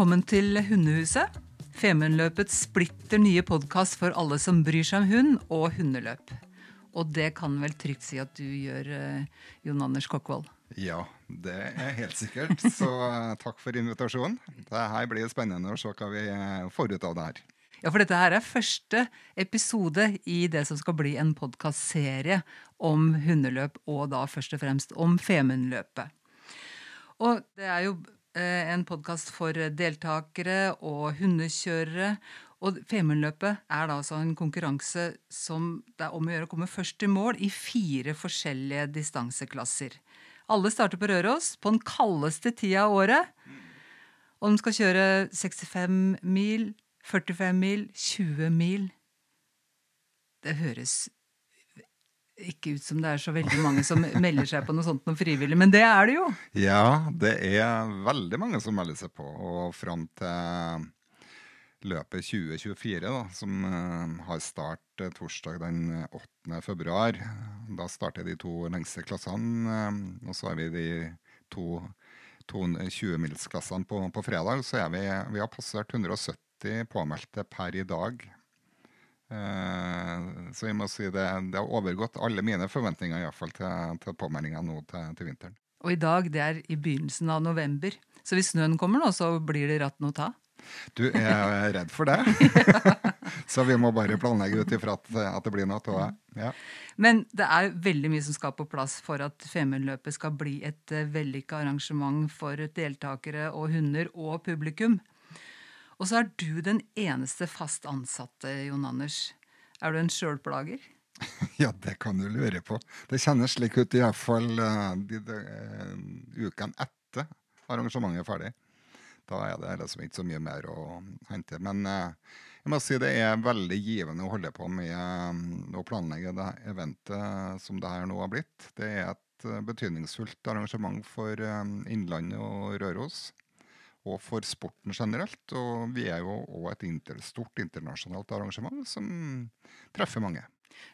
Velkommen til Hundehuset. Femundløpets splitter nye podkast for alle som bryr seg om hund og hundeløp. Og det kan vel trygt si at du gjør, eh, Jon Anders Kokkvold. Ja, det er helt sikkert. Så eh, takk for invitasjonen. Det her blir spennende å se hva vi eh, får ut av det her. Ja, for dette her er første episode i det som skal bli en podkastserie om hundeløp, og da først og fremst om Femundløpet. Og det er jo en podkast for deltakere og hundekjørere. Og Femundløpet er da altså en konkurranse som det er om å gjøre å komme først til mål i fire forskjellige distanseklasser. Alle starter på Røros på den kaldeste tida av året. Og de skal kjøre 65 mil, 45 mil, 20 mil. Det høres ikke ut som det er så veldig mange som melder seg på noe sånt noe frivillig, men det er det jo. Ja, det er veldig mange som melder seg på. Og fram til løpet 2024, da, som uh, har start uh, torsdag den 8. februar. Da starter de to lengste klassene. Uh, og så har vi de to 20-milsklassene på, på, fredag. Så er vi, vi har passert 170 påmeldte per i dag. Så jeg må si det, det har overgått alle mine forventninger i hvert fall til, til påmeldinga nå til, til vinteren. Og i dag det er i begynnelsen av november. Så hvis snøen kommer nå, så blir det ratt noe å ta? Du er redd for det. så vi må bare planlegge ut ifra at, at, det blir noe av det. Ja. Men det er veldig mye som skal på plass for at Femundløpet skal bli et uh, vellykka arrangement for deltakere og hunder og publikum. Og så er du den eneste fast ansatte, Jon Anders. Er du en sjølplager? ja, det kan du lure på. Det kjennes slik ut iallfall uh, de, de, uh, ukene etter arrangementet er ferdig da er det liksom ikke så mye mer å hente. Men uh, jeg må si det er veldig givende å holde på med um, å planlegge det eventet som det her nå har blitt. Det er et uh, betydningsfullt arrangement for Innlandet og Røros. Og for sporten generelt. Og vi er jo òg et inter stort internasjonalt arrangement som treffer mange.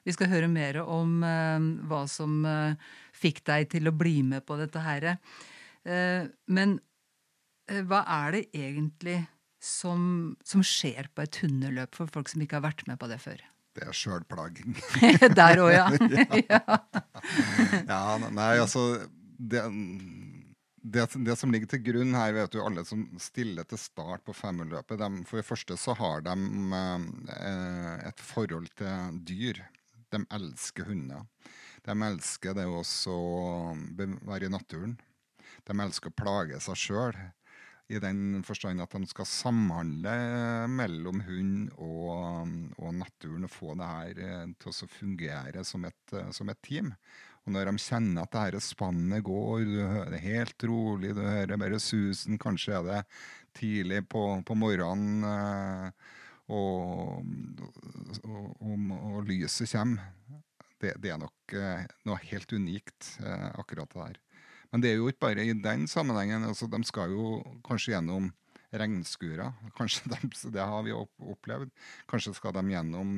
Vi skal høre mer om eh, hva som eh, fikk deg til å bli med på dette her. men Eh, hva er det egentlig som, som, skjer på et hundeløp for folk som ikke har vært med på det før? Det er sjølplaging. Der òg, ja. ja. ja. Nei, altså det, det, det, som ligger til grunn her, vet du, alle som stiller til start på femmerløpet, For det første så har de eh, et forhold til dyr. De elsker hunder. De elsker det å være i naturen. De elsker å plage seg sjøl i den forstand at de skal samhandle mellom hund og, og naturen og få det her eh, til å fungere som et, eh, som et, team. Og når de kjenner at det her spannet går, du hører det helt rolig, du hører bare susen, kanskje er det tidlig på, på morgenen, eh, og, og, og, og, lyset kommer, det, det er nok noe helt unikt, akkurat det der. Men det er jo ikke bare i den sammenhengen. Altså, de skal jo kanskje gjennom regnskurer. Kanskje de, det har vi opplevd. Kanskje skal de gjennom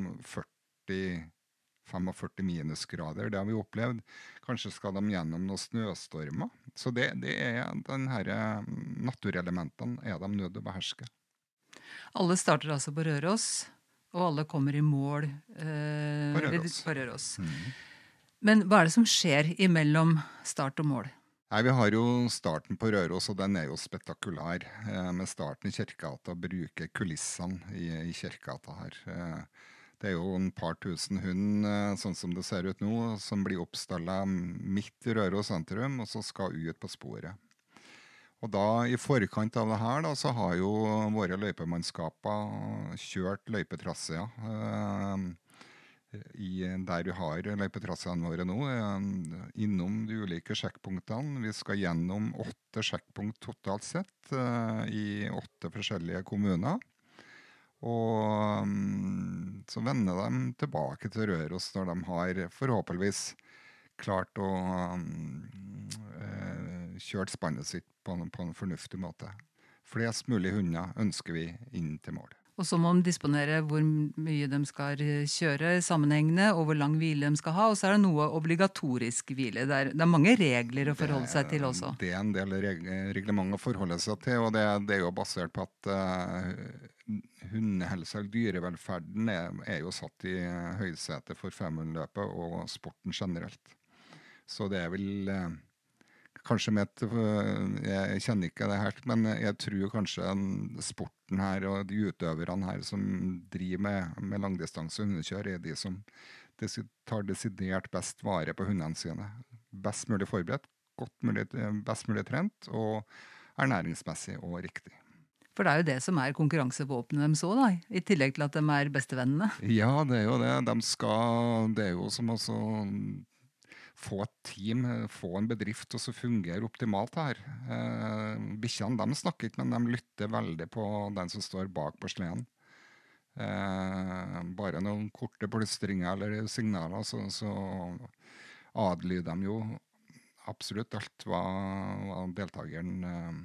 40-45 minusgrader. Det har vi opplevd. Kanskje skal de gjennom noen snøstormer. Så det, det er den mm, naturelementene er de nødt til å beherske. Alle starter altså på Røros, og alle kommer i mål eh, på Røros. På Røros. Mm. Men hva er det som skjer imellom start og mål? Nei, Vi har jo starten på Røros, og den er jo spektakulær. Eh, med starten i Kirkegata, bruker kulissene i, i Kirkegata her. Eh, det er jo en par tusen hund, eh, sånn som det ser ut nå, som blir oppstalla midt i Røros sentrum, og så skal ut på sporet. Og da, I forkant av det her da, så har jo våre løypemannskaper kjørt løypetraseer. Eh, der vi har løypetraseene våre nå, innom de ulike sjekkpunktene. Vi skal gjennom åtte sjekkpunkt totalt sett uh, i åtte forskjellige kommuner. Og um, så vender de tilbake til Røros når de har forhåpentligvis klart å um, uh, spannet sitt på, på en fornuftig måte. Flest mulig hunder ønsker vi inn til mål. Og så må de disponere hvor mye de skal kjøre sammenhengende, og hvor lang hvile de skal ha. Og så er det noe obligatorisk hvile. Det er, det er mange regler å forholde seg til også. Det er en del reg reglement å forholde seg til, og det, det er jo basert på at uh, hundehelse eller dyrevelferden er, er, jo satt i høysetet for Femundløpet og sporten generelt. Så det er vel uh, kanskje med et Jeg kjenner ikke det helt, men jeg tror kanskje sporten her og de utøverne her som driver med, med langdistanse hundekjør, er de som tar desidert best vare på hundene sine. Best mulig forberedt, godt mulig, best mulig trent og ernæringsmessig og riktig. For det er jo det som er konkurransevåpenet deres òg, i tillegg til at de er bestevennene. Ja, det er jo det. De skal, det er jo som også få et team, eh, få en bedrift til å fungere optimalt her. Eh, Bikkjene de snakker ikke, men de lytter veldig på den som står bak på sleden. Eh, bare noen korte plystringer eller signaler, så, så adlyder de jo absolutt alt hva, hva deltakeren eh,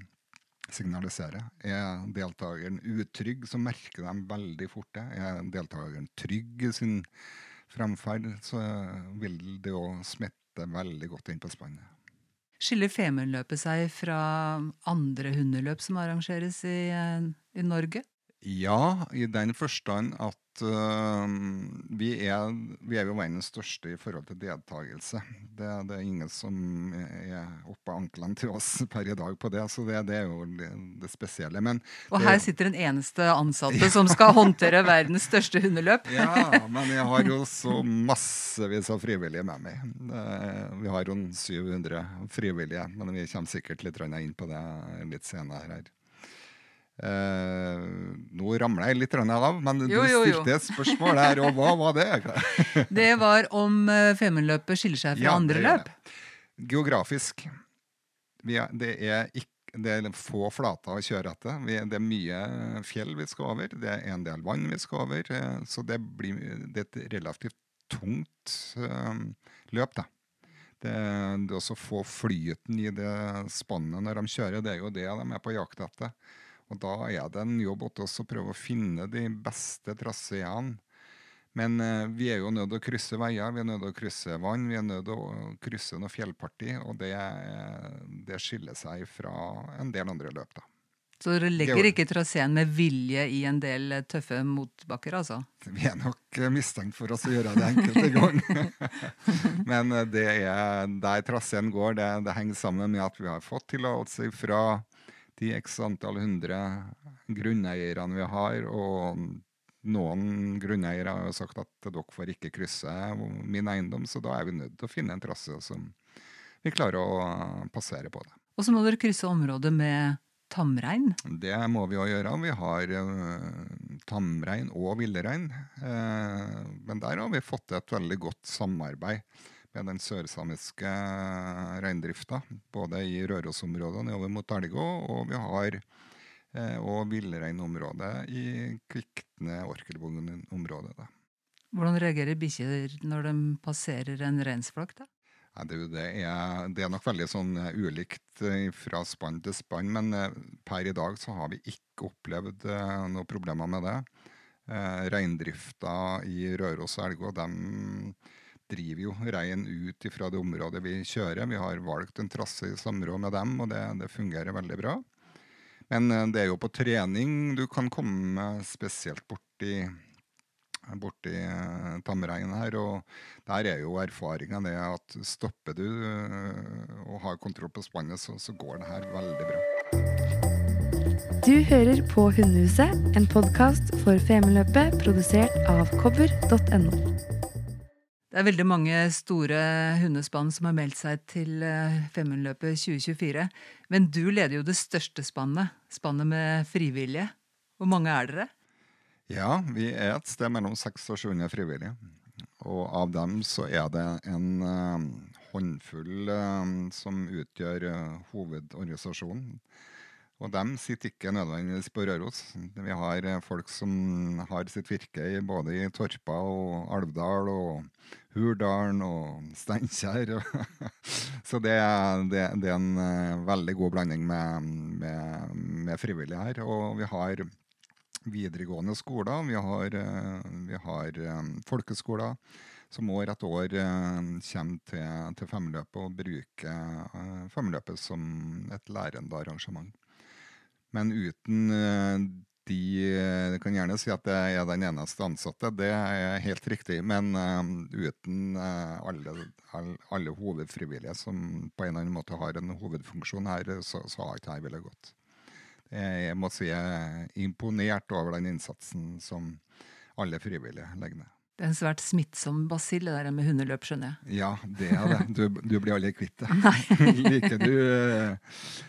signaliserer. Er deltakeren utrygg, så merker de veldig fort det. Er deltakeren trygg i sin fremferd, så vil det jo smitte sitter veldig godt inn på spannet. Skiller Femundløpet seg fra andre hundeløp som arrangeres i, eh, i Norge? Ja, i den forstand at uh, vi, er, vi, er, jo verdens største i forhold til deltakelse. Det, det, er ingen som er oppe anklene til oss per i dag på det, så det, det er jo det, det spesielle. Men Og her sitter den eneste ansatte som skal håndtere verdens største hundeløp. ja, men jeg har jo så massevis av frivillige med meg. vi har rundt 700 frivillige, men vi kommer sikkert litt inn på det litt senere her. Uh, nå ramler jeg litt av, men jo, du stilte et spørsmål her, og hva var det? det var om uh, Femundløpet skiller seg fra ja, andre løp? Geografisk. Er, det, er ikke, det, er få flater å kjøre etter. det er mye fjell vi skal over. Det er en del vann vi skal over. Uh, så det, blir, det er et relativt tungt løp, da. Det, det å få flyten i det spannet når de kjører, det er jo det de er på jakt etter. Og da er det en jobb å prøve å finne de beste traseene. Men eh, vi er jo nødt til å krysse veier, vi er nødt til å krysse vann, vi er nødt til å krysse noe fjellparti. Og det, det skiller seg fra en del andre løp, da. Så dere legger ikke traseen med vilje i en del tøffe motbakker, altså? Vi er nok mistenkt for oss å gjøre det enkelte ganger. Men eh, det er, der traseen går, det, det henger sammen med at vi har fått tillatelse fra de x antall hundre grunneierne vi har. Og noen grunneiere har jo sagt at dere får ikke krysse min eiendom, så da er vi nødt til å finne en trasse som vi klarer å passere på det. Og så må dere krysse området med tamrein? Det må vi jo gjøre. Vi har uh, tamrein og villrein. Uh, men der har vi fått til et veldig godt samarbeid med den sørsamiske reindrifta. Både i Rørosområdet nedover mot Elgå, og vi har eh, og villreinområdet i Kvikne-Orkelvågen-området. Hvordan reagerer bikkjer når de passerer en reinsflokk? Ja, det, det, er, det, er, nok veldig sånn uh, ulikt uh, fra spann til spann, men per i dag så har vi ikke opplevd noen problemer med det. Reindrifta i Røros og Elgå de driver jo rein ut fra det området vi kjører. Vi har valgt en trasse i samråd med dem, og det, det, fungerer veldig bra. Men eh, det er jo på trening du kan komme spesielt borti, borti tamreinen her. Og der er jo erfaringa det at stopper du uh, og har kontroll på spannet, så, så går det her veldig bra. Du hører på Hundehuset, en podkast for Femundløpet produsert av kobber.no. Det er veldig mange store hundespann som har meldt seg til eh, Femundløpet 2024. Men du leder jo det største spannet, spannet med frivillige. Hvor mange er dere? Ja, vi er et sted mellom 600 og 700 frivillige. Og av dem så er det en uh, håndfull uh, som utgjør hovedorganisasjonen. Og de sitter ikke nødvendigvis på Røros. Vi har eh, folk som har sitt virke både i Torpa og Alvdal og Hurdalen og Steinkjer. Så det, det, det, er en uh, veldig god blanding med, med, med, frivillige her. Og vi har videregående skoler, vi har, eh, vi har eh, folkeskoler som år etter år eh, kommer til, til femløpet og bruker eh, femløpet som et lærende arrangement. Men uten eh, de Jeg kan gjerne si at jeg er den eneste ansatte, det er helt riktig. Men uh, uten alle, alle, alle, hovedfrivillige som på en eller annen måte har en hovedfunksjon her, så, så har ikke jeg villet gått. Jeg må si jeg er imponert over den innsatsen som alle frivillige legger ned. Det er en svært smittsom basill, det der med hundeløp, skjønner jeg. Ja, det er det. Du, du blir aldri kvitt det. liker, du,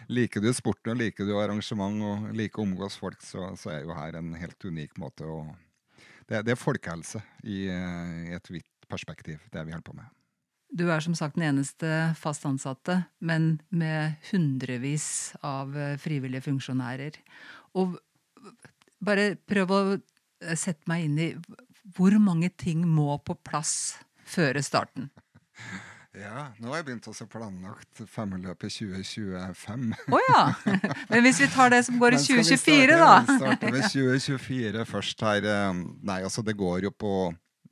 liker du sporten liker du arrangement og liker å omgås folk, så, så, er jo her en helt unik måte å Det, det er folkehelse i, i et vidt perspektiv, det vi holder på med. Du er som sagt den eneste fast ansatte, men med hundrevis av eh, frivillige funksjonærer. Og bare prøv å sette meg inn i hvor mange ting må på plass før starten? Ja, nå har jeg begynt å se planlagt femmerløpet 2025. Å oh, ja! Men hvis vi tar det som går i 2024, da? Vi starter med 2024 først her. Eh, nei, altså det går jo på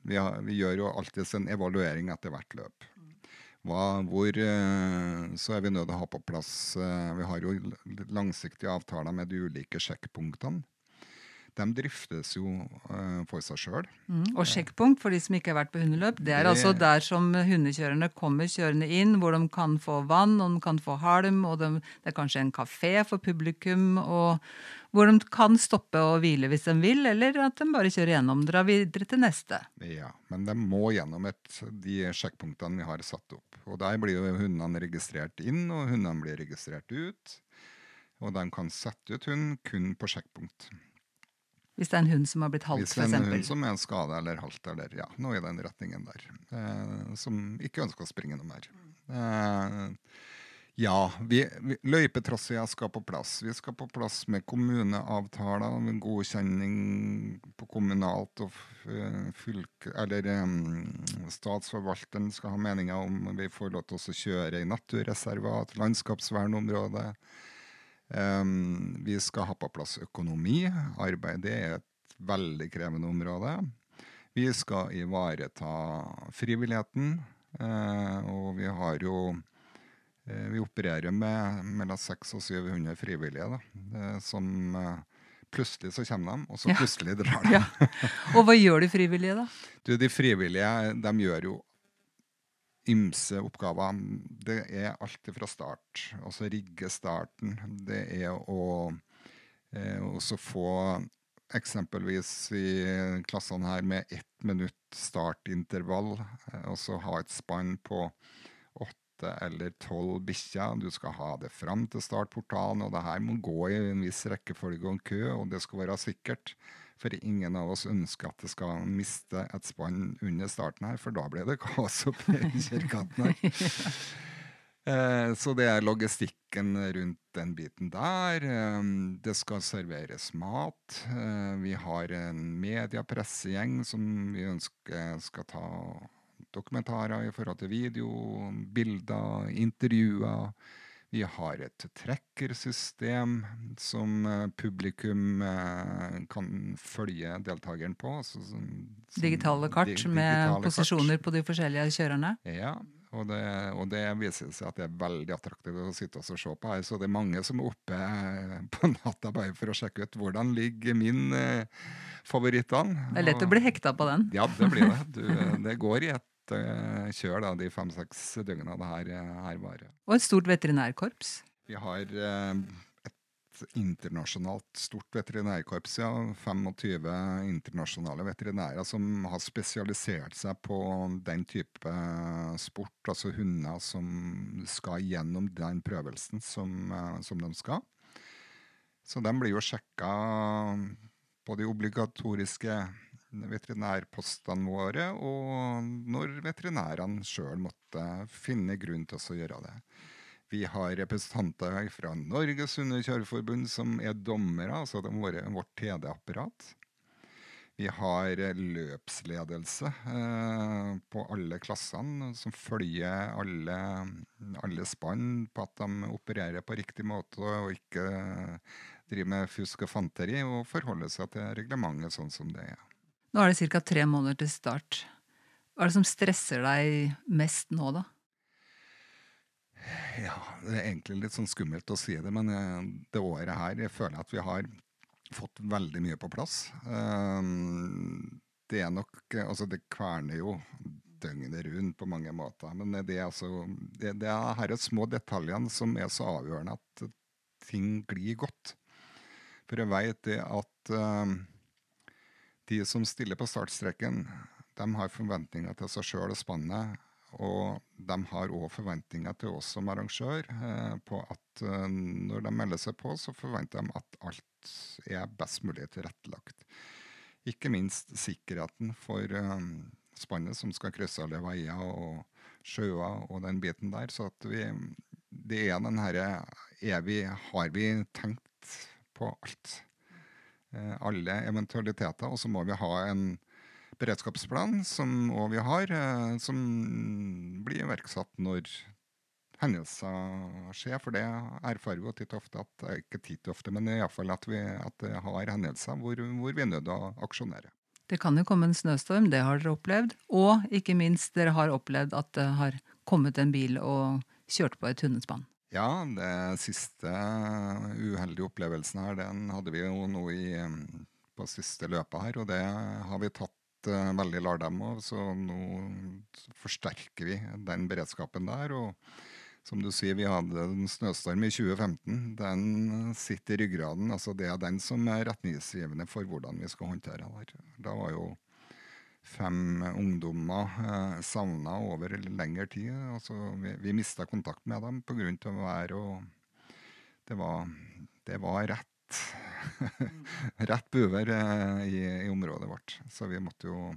Vi, har, vi gjør jo alltid en evaluering etter hvert løp. Hva, hvor eh, så er vi nødt til å ha på plass eh, Vi har jo langsiktige avtaler med de ulike sjekkpunktene de driftes jo uh, for seg sjøl. Mm. Og sjekkpunkt for de som ikke har vært på hundeløp, det er det... altså der som hundekjørerne kommer kjørende inn, hvor de kan få vann, og de kan få halm, og de, det er kanskje en kafé for publikum, og hvor de kan stoppe og hvile hvis de vil, eller at de bare kjører gjennom, drar videre til neste. Ja, men de må gjennom et, de sjekkpunktene vi har satt opp. Og der blir jo hundene registrert inn, og hundene blir registrert ut. Og de kan sette ut hund kun på sjekkpunkt. Hvis det er en hund som har blitt halt, f.eks.? Hvis det er en hund som er skada eller halt, eller ja, noe i den retningen der. Eh, som ikke ønsker å springe noe mer. Eh, ja, vi, vi, løypetraseer skal på plass. Vi skal på plass med kommuneavtaler, med godkjenning på kommunalt og eh, fylke... Eller um, statsforvalteren skal ha meninger om vi får lov til å kjøre i naturreservat, landskapsvernområde. Um, vi skal ha på plass økonomi. Arbeid er et veldig krevende område. Vi skal ivareta frivilligheten. Uh, og vi har jo uh, Vi opererer med mellom 600 og 700 frivillige da, uh, som Plutselig så kommer de, og så plutselig drar de. Ja. Og hva gjør de frivillige, da? Du, de frivillige de gjør jo ymse oppgaver. Det er alt fra start. Altså rigge starten. Det er å eh, også få eksempelvis i klassene her med ett minutt startintervall, eh, og så ha et spann på åtte eller tolv bikkjer. Du skal ha det fram til startportalen, og det her må gå i en viss rekkefølge og kø, og det skal være sikkert. For ingen av oss ønsker at det skal miste et spann under starten her, for da blir det kaos oppi kirkegaten her. Eh, så det er logistikken rundt den biten der. Eh, det skal serveres mat. Eh, vi har en mediepressegjeng som vi ønsker skal ta dokumentarer i forhold til video, bilder, intervjuer. Vi har et trekkersystem som eh, publikum eh, kan følge deltakeren på. Altså, som, som digitale kart di med digitale posisjoner kart. på de forskjellige kjørerne? Ja, og det, og det, viser seg at det er veldig attraktivt å sitte og se på her. Så det er mange som er oppe eh, på natta bare for å sjekke ut hvordan ligger min eh, favorittene. Det er lett å bli hekta på den. Ja, det blir det. Du, det går i et uh, kjør da, de fem-seks døgnene det her, eh, her varer. Og et stort veterinærkorps? Vi har uh, et internasjonalt stort veterinærkorps. ja, 25 internasjonale veterinærer som har spesialisert seg på den type sport, altså hunder som skal gjennom den prøvelsen som, som de skal. Så de blir jo sjekka på de obligatoriske veterinærpostene våre, og når veterinærene sjøl måtte finne grunn til å gjøre det. Vi har representanter fra Norges Hundekjørerforbund som er dommere, altså de våre, vårt TD-apparat. Vi har løpsledelse eh, på alle klassene, som følger alle, alle, spann på at de opererer på riktig måte og ikke driver med fusk og fanteri og forholder seg til reglementet sånn som det er. Nå er det ca. tre måneder til start. Hva er det som stresser deg mest nå, da? Ja, det er egentlig litt sånn skummelt å si det, men eh, det året her jeg føler at vi har fått veldig mye på plass. Um, det er nok Altså, det kverner jo døgnet rundt på mange måter. Men det er, altså, det, er her små detaljene som er så avgjørende at ting glir godt. For jeg vet det at uh, de som stiller på startstreken, de har forventninger til seg sjøl og spannet. Og de har òg forventninger til oss som arrangør uh, på at uh, når de melder seg på, så forventer de at alt er best mulig tilrettelagt. Ikke minst sikkerheten for um, spannet som skal krysse alle veier og sjøer og den biten der. Så at vi Det er den herre Har vi tenkt på alt? Eh, alle eventualiteter. Og så må vi ha en beredskapsplan, som òg vi har, eh, som blir iverksatt når hendelser skjer. For det erfarer vi jo titt og ofte, at, ikke titt og ofte, men iallfall at vi at det har hendelser hvor, hvor vi er nødt til å aksjonere. Det kan jo komme en snøstorm, det har dere opplevd. Og ikke minst, dere har opplevd at det har kommet en bil og kjørt på et hundespann. Ja, det siste uheldige opplevelsen her, den hadde vi jo nå i, på siste løpet her. Og det har vi tatt uh, veldig lardem av, så nå forsterker vi den beredskapen der. og som du sier, vi hadde en snøstorm i 2015. Den sitter i ryggraden. altså Det er den som er retningsgivende for hvordan vi skal håndtere det. Da var jo fem ungdommer eh, savna over lengre tid. altså Vi, vi mista kontakt med dem pga. vær og det var, det var rett rett buver eh, i, i området vårt. Så vi måtte jo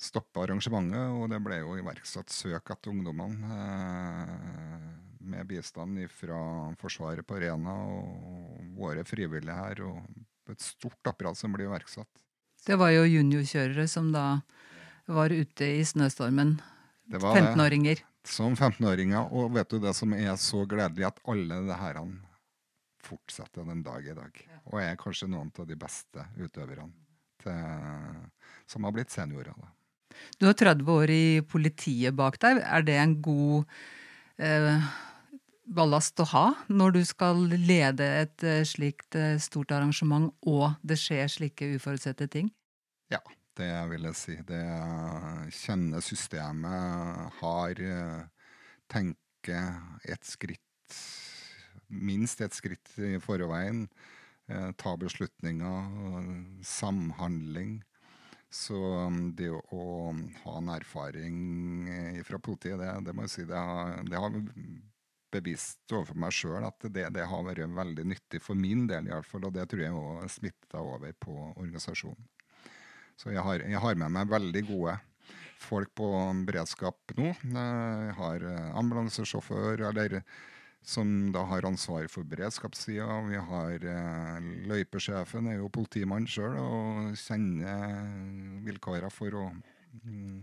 stoppe arrangementet, og det ble jo iverksatt søk etter ungdommene. Eh, med bistand fra Forsvaret på Rena og våre frivillige her. Og et stort apparat som ble iverksatt. Det var jo juniorkjørere som da var ute i snøstormen. 15-åringer. Som 15-åringer. Og vet du det som er så gledelig, at alle det her fortsetter den dag i dag. Og er kanskje noen av de beste utøverne til, som har blitt seniorer. da. Du har 30 år i politiet bak deg. Er det en god eh, ballast å ha når du skal lede et eh, slikt eh, stort arrangement, og det skjer slike uforutsette ting? Ja, det vil jeg si. Det kjenner systemet, har eh, tenker et skritt Minst et skritt i forveien. Ta beslutninger, samhandling. Så um, det å ha en erfaring fra politiet, det, det må jeg si, det har, det har bevist overfor meg sjøl at det, det, har vært veldig nyttig for min del, i alle fall, og det tror jeg òg smitta over på organisasjonen. Så jeg har, jeg har, med meg veldig gode folk på beredskap nå. Jeg har eh, ambulansesjåfør, eller som da har ansvar for beredskapssida. Vi har eh, løypesjefen, er jo politimann sjøl og kjenner vilkårene for å mm,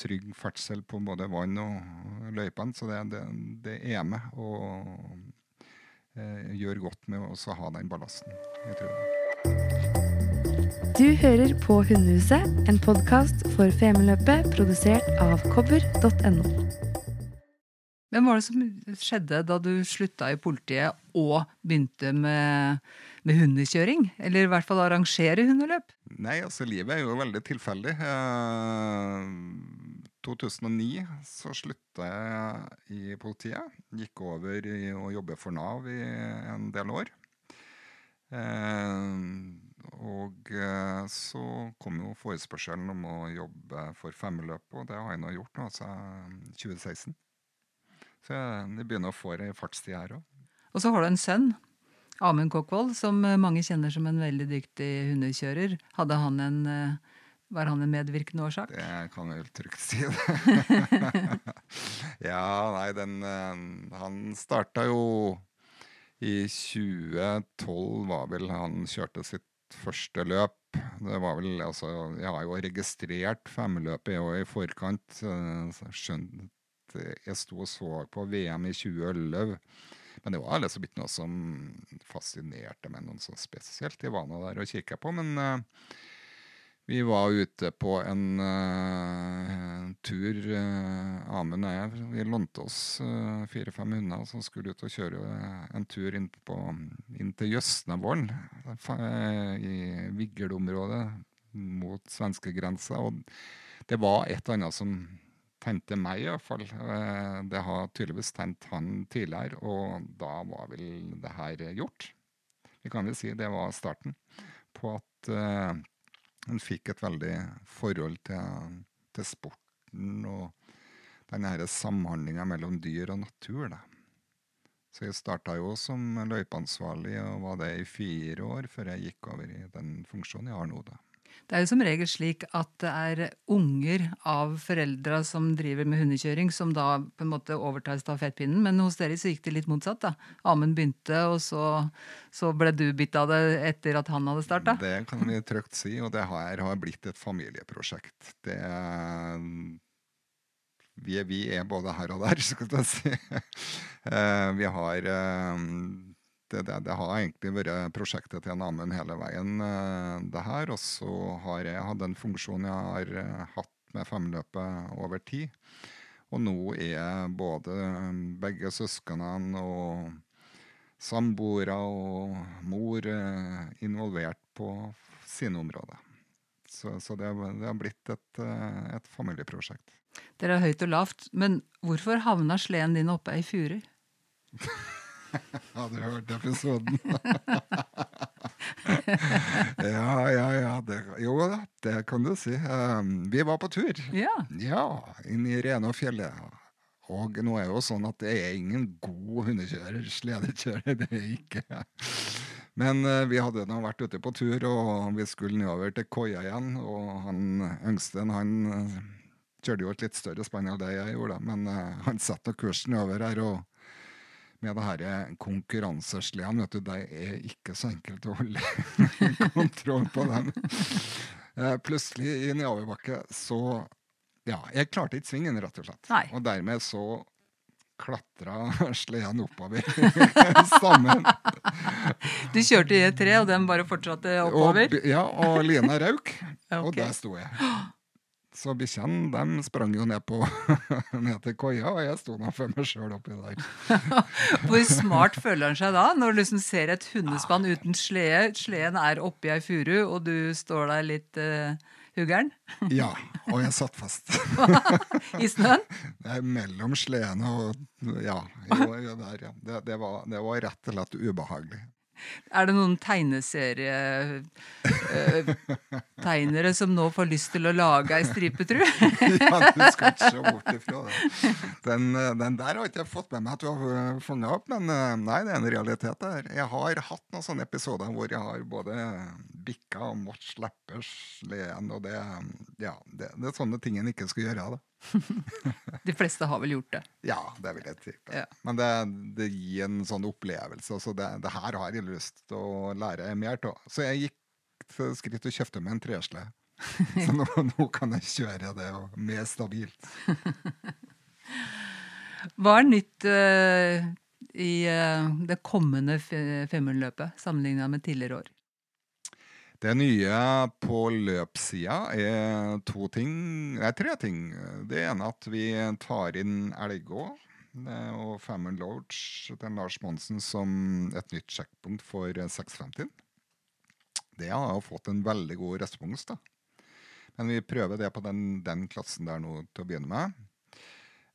trygg ferdsel på både vann og løypene. Så det, det, det, er med og eh, gjør godt med å ha den ballasten. Jeg tror det. Du hører på Hundehuset, en podkast for Femundløpet produsert av kobber.no. Hvem var det som skjedde da du slutta i politiet og begynte med, med hundekjøring? Eller i hvert fall arrangere hundeløp? Nei, altså livet er jo veldig tilfeldig. Eh, 2009 så slutta jeg i politiet. Gikk over i å jobbe for Nav i en del år. Eh, og eh, så kom jo forespørselen om å jobbe for Femmeløpet, og det har jeg nå gjort nå, altså 2016. Så jeg begynner å få ei fartstid her òg. Og så har du en sønn, Amund Kokkvold, som eh, mange kjenner som en veldig dyktig hundekjører. Hadde han en, eh, var han en medvirkende årsak? Det kan jeg vel trygt si. det. ja, nei, den eh, Han starta jo i 2012, var vel han kjørte sitt første løp. Det var vel, altså, Jeg har jo registrert femløpet i forkant. Skjønt jeg sto og så på VM i 2011 Men det var liksom ikke noe som fascinerte meg noe sånn spesielt. Jeg var nå der og kikka på, men uh, vi var ute på en uh, tur, uh, Amund og jeg. Vi lånte oss uh, fire-fem hunder som skulle ut og kjøre en tur inn, på, inn til Jøsnevollen i Viggelområdet mot svenskegrensa. Og det var et eller annet som tente meg, iallfall. Det har tydeligvis tent han tidligere, og da var vel det her gjort. Vi kan vel si det var starten på at en fikk et veldig forhold til, til sporten og den samhandlinga mellom dyr og natur. Da. Så jeg starta jo som løypeansvarlig og var det i fire år før jeg gikk over i den funksjonen jeg har nå. da. Det er jo som regel slik at det er unger av foreldra som driver med hundekjøring, som da på en måte overtar stafettpinnen. Men hos dere så gikk det litt motsatt. da. Amund begynte, og så, så, ble du bitt av det etter at han hadde starta? Det kan vi trygt si, og det her har blitt et familieprosjekt. Det vi vi er både her og der, skal jeg si. Eh, vi har eh, det, det, det, har egentlig vært prosjektet til Amund hele veien, eh, det her. Og så har jeg hatt en funksjon jeg har eh, hatt med femløpet over tid. Og nå er både begge søsknene og samboere og mor eh, involvert på sine områder. Så, så det, det, har blitt et, et familieprosjekt. Dere er høyt og lavt, men hvorfor havna sleden din oppe ei furu? Hadde hørt episoden. ja, ja, ja. Det, jo da, det kan du si. Um, vi var på tur. Ja. ja inn i Renåfjellet. Og nå er det jo sånn at det er ingen god hundekjører, sledekjører. Det er ikke. Men uh, vi hadde nå vært ute på tur, og vi skulle nedover til Koia igjen. Og han yngste han uh, kjørte jo et litt større spann enn det jeg gjorde, men uh, han satte kursen over her. og med det her konkurransesleden, vet du, det er ikke så enkelt å holde kontroll på dem. Eh, plutselig i nedoverbakke så Ja, jeg klarte ikke svingen, rett og slett. Nei. Og dermed så klatra sleden oppover sammen. Du kjørte i et tre, og den bare fortsatte oppover? Og, ja, og lina røk. okay. Og der sto jeg. Så bikkjene de sprang jo ned, på, ned til koia, og jeg sto nå for meg sjøl oppi der. Hvor smart føler han seg da, når du liksom ser et hundespann uten slede? Sleden er oppi ei furu, og du står der litt uh, huggeren? ja, og jeg satt fast. I snøen? Det er mellom sledene og Ja. Jo, der, ja. Det, det, var, det var rett og slett ubehagelig. Er det noen tegneserietegnere som nå får lyst til å lage ei stripe, tru? ja, du skal ikke se bort ifra det. Den, den, der har ikke jeg fått med meg at du har funnet opp, men eh, nei, det er en realitet der. Jeg har hatt noen sånne episoder hvor jeg har både bikka og måttet slippe sleden, og det, ja, det, det, er sånne ting en ikke skal gjøre. da. De fleste har vel gjort det? Ja, det vil jeg tippe. Ja. Men det, det, gir en sånn opplevelse. Så det, det, her har jeg lyst til å lære mer av. Så jeg gikk til skritt og kjøpte meg en tresle. Så nå, nå, kan jeg kjøre det mer stabilt. Hva er nytt uh, i uh, det kommende Femundløpet sammenlignet med tidligere år? Det nye på løpssida er to ting, nei, tre ting. Det ene at vi tar inn Elgå og Famine Lodge til Lars Monsen som et nytt sjekkpunkt for 650. Det har fått en veldig god respons. da. Men vi prøver det på den, den klassen der nå til å begynne med.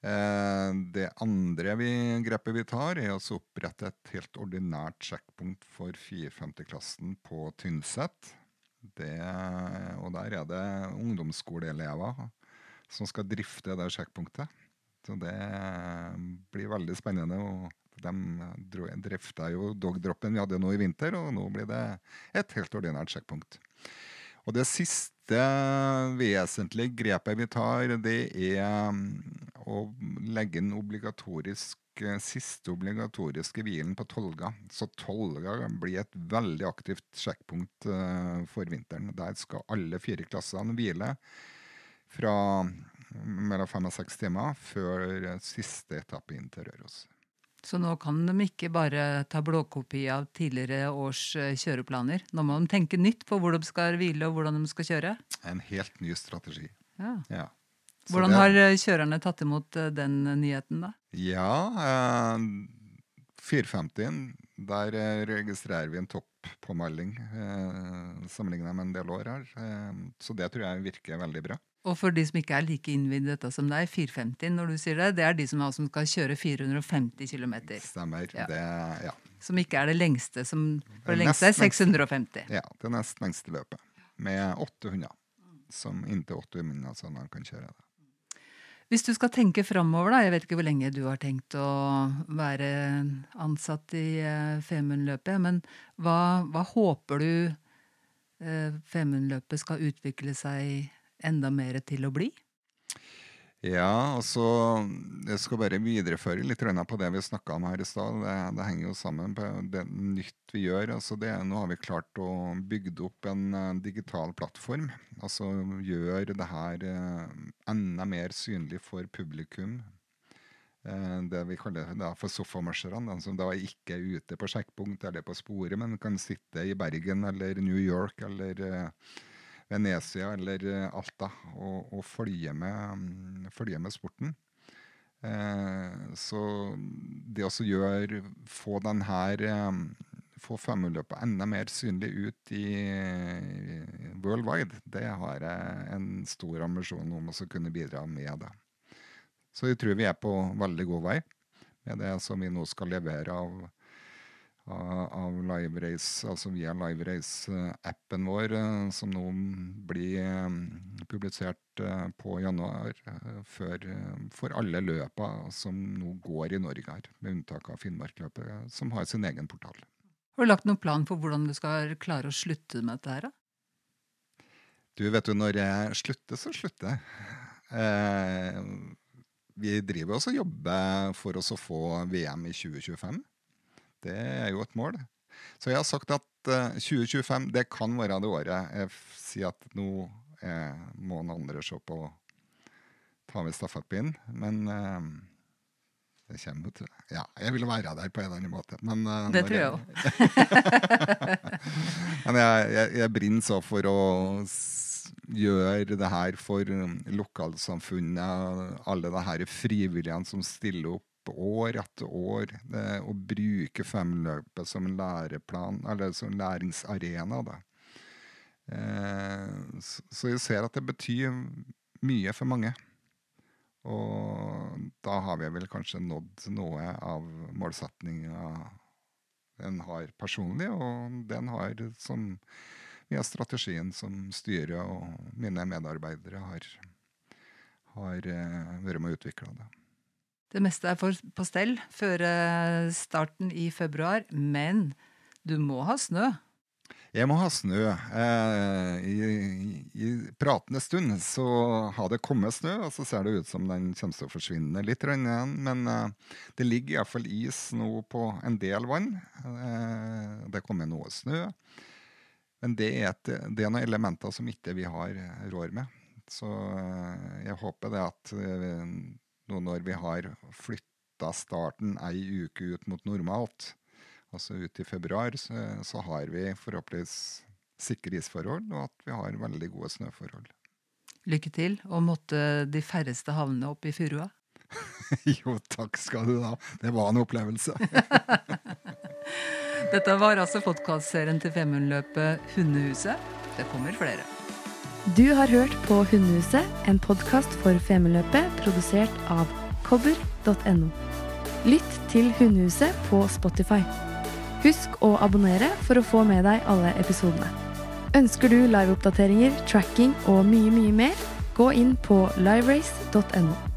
Eh, det andre vi, grepet vi tar, er å opprette et helt ordinært sjekkpunkt for 450-klassen på Tynset. Det, og der er det ungdomsskoleelever som skal drifte det sjekkpunktet. Så det blir veldig spennende. og De drifta jo dogdroppen vi hadde nå i vinter, og nå blir det et helt ordinært sjekkpunkt. Og det siste vesentlige grepet vi tar, det er um, å legge inn obligatorisk eh, siste obligatoriske hvilen på Tolga. Så Tolga blir et veldig aktivt sjekkpunkt uh, for vinteren. Der skal alle fire klassene hvile fra mellom fem og seks timer før siste etappe inn til Røros. Så nå kan de ikke bare ta blåkopi av tidligere års eh, kjøreplaner. Nå må de tenke nytt på hvor de skal hvile og hvordan de skal kjøre. En helt ny strategi. Ja. Ja. Hvordan har eh, kjørerne tatt imot eh, den nyheten, da? Ja, eh, 450, der registrerer vi en toppåmelding eh, sammenlignet med en del år her. Eh, så det tror jeg virker veldig bra. Og for de som ikke er like innvidd i dette som deg, 450 når du sier det, det er de som, altså skal kjøre 450 km. Stemmer. Ja. Det, ja. Som ikke er det lengste. Som, for det lengste er nest lengste. 650. ja, det nest lengste løpet. Med åtte hunder. Som inntil åtte hunder sånn han kan kjøre det. Hvis du skal tenke framover, da, jeg vet ikke hvor lenge du har tenkt å være ansatt i eh, Femundløpet, men hva, hva håper du eh, Femundløpet skal utvikle seg enda mer til å bli? Ja, altså Jeg skal bare videreføre litt på det vi snakka om her i stad. Det, det henger jo sammen på det nytt vi gjør. altså det, Nå har vi klart å bygge opp en eh, digital plattform. Altså gjør det her eh, enda mer synlig for publikum. Eh, det vi kaller da for sofamerserne, de som da ikke er ute på sjekkpunkt eller på sporet, men kan sitte i Bergen eller New York eller Venezia eller eh, Alta og, og følge, med, mm, følge med sporten. Eh, så det å gjøre Få den eh, Få femmerløpet enda mer synlig ut i worldwide, det har jeg en stor ambisjon om å kunne bidra med. det. Så jeg tror vi er på veldig god vei med det som vi nå skal levere av av LiveRace, altså via LiveRace-appen vår, eh, som nå blir eh, publisert eh, på januar for, for alle løpa som nå går i Norge her, med unntak av Finnmarkløpet, som har sin egen portal. Har du lagt noen plan for hvordan du skal klare å slutte med dette her? da? Du, vet du, når jeg slutter, så slutter jeg. Eh, vi driver også og jobber for oss å få VM i 2025. Det er jo et mål. Så jeg har sagt at eh, 2025 det kan være det året jeg sier at nå eh, må noen andre se på å ta med stafettpinnen. Men eh, det kommer jo til Ja, jeg vil være der på en eller annen måte. Men, eh, Det tror jeg òg. men jeg, jeg, jeg brenner så for å gjøre det her for um, lokalsamfunnet, alle de her frivilligene som stiller opp år etter år, det, å bruke femløpet som en læreplan, eller som læringsarena. Da. Eh, så, så jeg ser at det betyr mye for mange. Og da har vi vel kanskje nådd noe av målsettinga den har personlig, og den har som via strategien som styret og mine medarbeidere har, har eh, vært med å utvikle det. Det meste er for, på stell før starten i februar, men du må ha snø. Jeg må ha snø. Eh, i, I pratende stund så har det kommet snø, og så ser det ut som den kommer til å forsvinne litt igjen. Men eh, det ligger iallfall is nå på en del vann. Eh, det kommer noe snø. Men det er, et, det er noen elementer som ikke vi har råd med. Så eh, jeg håper det at eh, nå når vi har flytta starten ei uke ut mot normalt, altså ut i februar, så, så har vi forhåpentligvis sikre isforhold, og at vi har veldig gode snøforhold. Lykke til, og måtte de færreste havne opp i furua. jo, takk skal du ha. Det var en opplevelse. Dette var altså podkastserien til Femundløpet Hundehuset. Det kommer flere. Du har hørt på Hundehuset, en podkast for Femundløpet produsert av kobber.no. Lytt til Hundehuset på Spotify. Husk å abonnere for å få med deg alle episodene. Ønsker du liveoppdateringer, tracking og mye, mye mer, gå inn på liverace.no.